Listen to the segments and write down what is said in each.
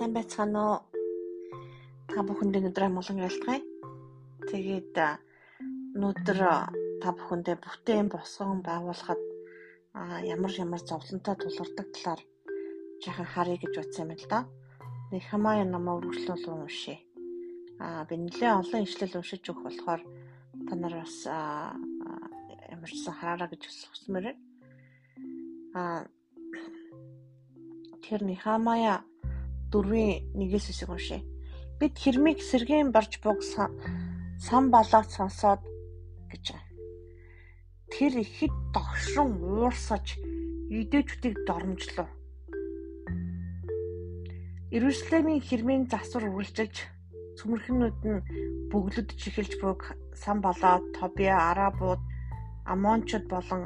сайн байцгаана уу? Та бүхэндээ өдөр амгалан ялтгая. Тэгээд өнөөдөр та бүхэндээ бүтээн босгон байгуулахад ямар ямар зовлонтой тулгардаг талаар жаахан харъя гэж утсан юм л да. Нэг хамаа намаа үргэлжлүүл уншъя. Аа би нэлээ олон ишлэл уншиж өгөх болохоор та нар бас ямар ч сан хараараа гэж хүсмээр байна. Аа тэр нэг хамаа 4-ийн 1-ээс үсэг уншъя. Бид хэрмийг сэргийн барж буг сан балаад сонсоод гэж байна. Тэр ихэд догшрон уурсаж идэвчүүдийг дормжлоо. Ирүслэмийн хэрмийн засвар үргэлжилж цөмөрхнүүд нь бөглөдөж эхэлж буг сан болоо Тобиа арабууд Амончууд болон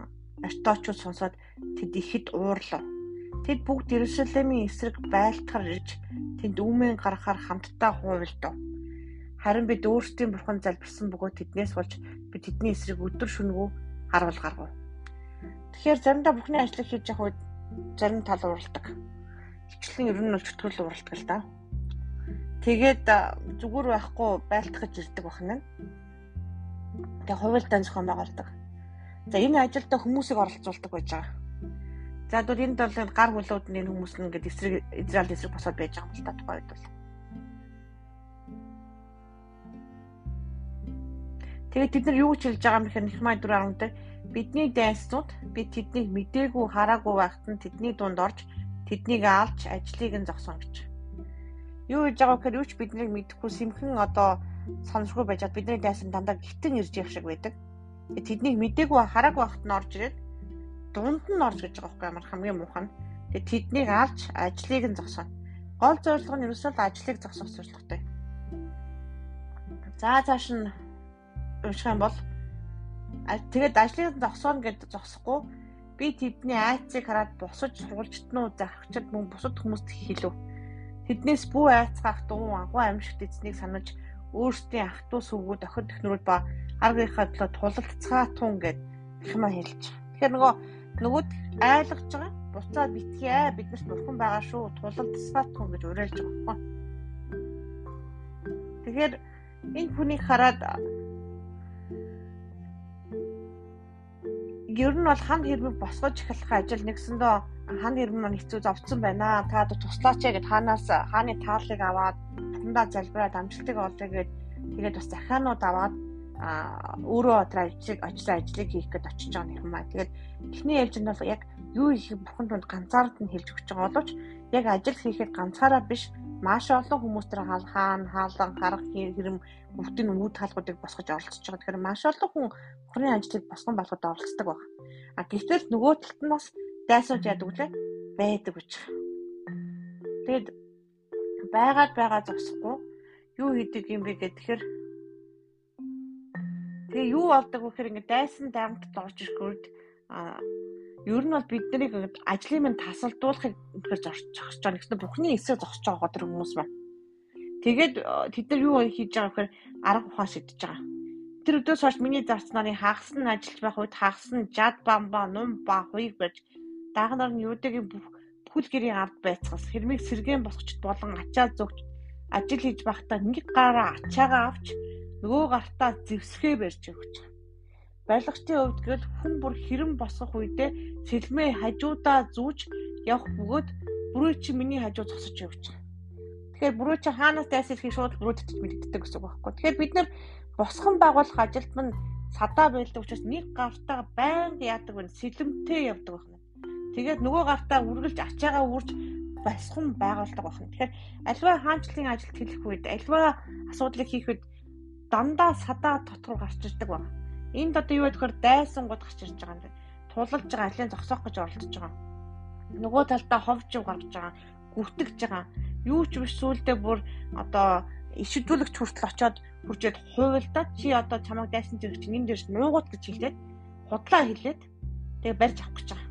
Арточууд сонсоод тэд ихэд уурлав Тэд бүгд Иерусалимийн эсрэг байлтахаар ирж тэнд үүмэн гаргахаар хамтдаа хуйлдав. Харин бид өөрсдийн бурхан залбирсан бөгөөд тэднээс болж бид тэдний эсрэг өдөр шөнөгөө харуул гаргав. Тэгэхээр заримдаа бүхний ажлыг хийж явах үед зарим тал уралдаг. Хичлэн ер нь бол чөтгөл уралдаг л да. Тэгээд зүгээр байхгүй байлтгаж ирдэг бахна. Тэгээ хувилдаан зохион байгуулдаг. За энэ ажилд хүмүүсийг оролцуулдаг байж байгаа. За тэгвэл энд бол гар бүлүүд нь хүмүүс нь ингээд эсрэг Израиль эсрэг босоод байж байгаа юм л та тухай үед бол. Тэгээд бид нар юу гэж хэлж байгаа юм бэ гэхээр Нихмай 4:10 дээр бидний дайснууд бид тэднийг мдээгүй хараагүй байхад нь тэдний дунд орж тэднийг алж ажлыг нь зогсон гэж. Юу гэж байгаа гэхээр юу ч биднийг мэдэхгүй сэмхэн одоо сонсгүй байжгаад бидний дайсан дандаа гитэн ирж явах шиг байдаг. Тэднийг мдээгүй хараагүй байхад нь орж ирээд дунд нь орж гэж байгаа байхгүй ямар хамгийн муухай нь. Тэгээ тэднийг авч ажлыг нь зогсооно. Гол зорилго нь ерөөсөө ажлыг зогсоох зорилготой. За цааш нь унших юм бол тэгээд ажлыг зогсооно гэдээ зогсохгүй би тэдний айцыг хараад босож сурвалжтнуу зархчид мөн бусад хүмүүст хэлв. Тэднээс бүү айцгаах дуу агуу амьшигт эзнийг санаж өөрсдийн ах トゥ сүгүүд охид технөрүүд ба аргийнхаа төлөө тулалцгаа тун гэд хэмээн хэлж. Тэгэхээр нөгөө нөгөөд айлгаж байгаа. Буцаад битгий биднэрт бурхан байгаа шүү. Тулал тасгаатгүй гэж уриалж байгаа байхгүй. Тэгэхээр энэ хүнийг хараад ер нь бол хан хэрмэг босгож эхлэх ажил нэгсэндөө хан хэрмэг маань хэцүү зовцсон байна. Та туслаач гэд хаанаас хааны тааллыг аваад хамдаа залбираад амжилтыг олъё гэд тэгээд бас захианууд аваад а өөрөө одоо ажлыг ажлаа ажлыг хийх гээд очиж байгаа юм аа. Тэгээд эхний ээлжинд бол яг юу хийх бүхэн тунд ганцаард нь хэлж өгч байгаа боловч яг ажил хийхэд ганцаараа биш маш олон хүмүүс тэр хаан хаалан харах хэрэм бүгдийн үүд хаалгуудыг босгож оролцож байгаа. Тэгэхээр маш олон хүн бүрийн ажлыг босгон болгоход оролцдог байна. А гэтэл нөгөө талд нь бас дайсууж яадаг үлээ байдаг гэж. Тэгэд байгаад байгаа зогсохгүй юу хийдэг юм бэ гэхээр Тэгээ юу болдог вэ гэхээр ингээд дайсан дарамтд орж ирэхэд а ер нь бол биднийг ажлын минь тасалдуулахыг үнэхээр зорчих байгаа. Гэсэн бүхний эсрэг зогсож байгаа тэр хүмүүс байна. Тэгээд тэд нар юу хийж байгаа гэхээр арга ухаан шидэж байгаа. Тэр өдөөс хойш миний зарц нарын хагас нь ажиллаж байх үед хагас нь жад бамба нум ба хуйг барьж дагнаар нь юудагийн бүхэл гэрийн ард байцгаас хэрмийг сэргээн босгочд болон ачаа зөвч ажил хийж байхдаа нэг гараа ачаагаа авч нөгөө гартаа зевсгээ барьж өгч байгаа. Барилгачдын хувьд гэл хүн бүр хэрэм босгох үедээ сэлмээ хажуудаа зүүж явах бөгөөд бүрөө чи миний хажуу зогсож явж байгаа. Тэгэхээр бүрөө чи хаанаас дайс ирэхийг шууд бүрөөддөж мэддэг гэсэн үг байхгүй. Тэгэхээр бид нар босгон байгуулах ажилд мань садаа байлдаг учраас нэг гартаа байнга яадаг вэ? Сэлэмтэй явдаг байна. Тэгээд нөгөө гартаа үргэлж ачаагаа үрж басхан байгуулдаг байна. Тэгэхээр альва хаанчлалын ажилд хэлэх үед альва асуудлыг хийх үед дандаа садаа дотор гарч ирдэг байна. Энд одоо юу гэхээр дайсан гууд гарч ирж байгаа юм байна. Тулалж байгаа алийг зогсоох гэж оролдож байгаа. Нөгөө талдаа ховж гарч байгаа, гүтгэж байгаа. Юу ч биш сүулдэ бүр одоо ишидүүлэгч хүртэл очоод хүрчээд хуйлдаа чи одоо чамайг дайсан зэрэг чинь энэ дээрс нуугууд гэж хэлээд худлаа хэлээд тэгээ барьж авах гэж байгаа.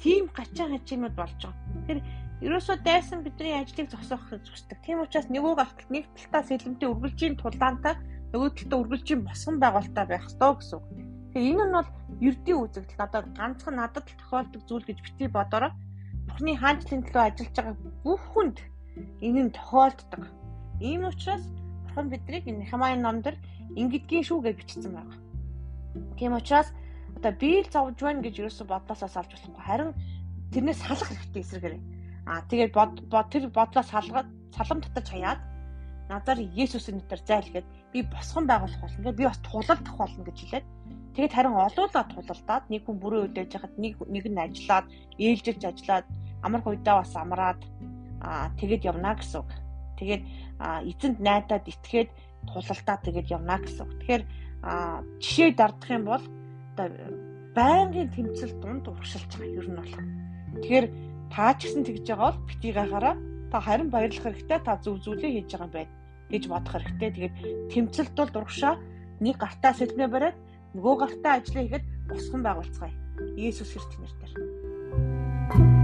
Тим гачаа хачимуд болж байгаа. Тэгэхээр Ерөөсөө дайсан бидний ажлыг зогсоохыг зогсдог. Тийм учраас нөгөө гартал нэг талтаа сэлэмтэй үргэлжийн тулаантай нөгөө талтаа үргэлжийн босгон байгуулалтаа байх ёстой гэсэн үг. Тэгэхээр энэ нь бол ердийн үзэгдэл. Одоо ганцхан надад тохиолдог зүйл гэж бити бодороо. Бурхны хаанчлалын төлөө ажиллаж байгаа бүх хүнд Энэ нь тохиолддог. Ийм учраас бурхан биднийг энэ Нехемийн номдэр ингэдгийн шүү гэж бичсэн байна. Тийм учраас одоо би л зовж байна гэж ерөөсө бодлосоо салж болохгүй. Харин тэрнээс салах хэрэгтэй эсрэгээрээ. Аа тэгээд бод тэр бодлоо салгаад салам татаж хаяад надаар Есүсийн нэрээр зайлгээд би босгон байгуулах болно. Тэгээд би бас тулалдах болно гэж хэлээд тэгээд харин олуулаад тулалдаад нэг хүн бүрээ өдөөж хахад нэг нэг нь ажиллаад ээлжилж ажиллаад амар хуйдаа бас амраад аа тэгээд явна гэсэн үг. Тэгээд эзэнд найдаад итгээд тулалдаа тэгээд явна гэсэн үг. Тэгэхээр жишээ дардах юм бол одоо байнгын тэмцэл дунд урагшилж байгаа ер нь бол. Тэгэхээр та ч гэсэн тэгж байгаа бол бити гахаараа та харин баярлах хэрэгтэй та зөв зүйлээ хийж байгаа байна гэж бодох хэрэгтэй. Тэгээд тэмцэлд бол дургшаа нэг гартаа сэлмээ бариад нөгөө гартаа ажиллаа хийгээд босгон байгуулцгаая. Иесус Христ нэрээр.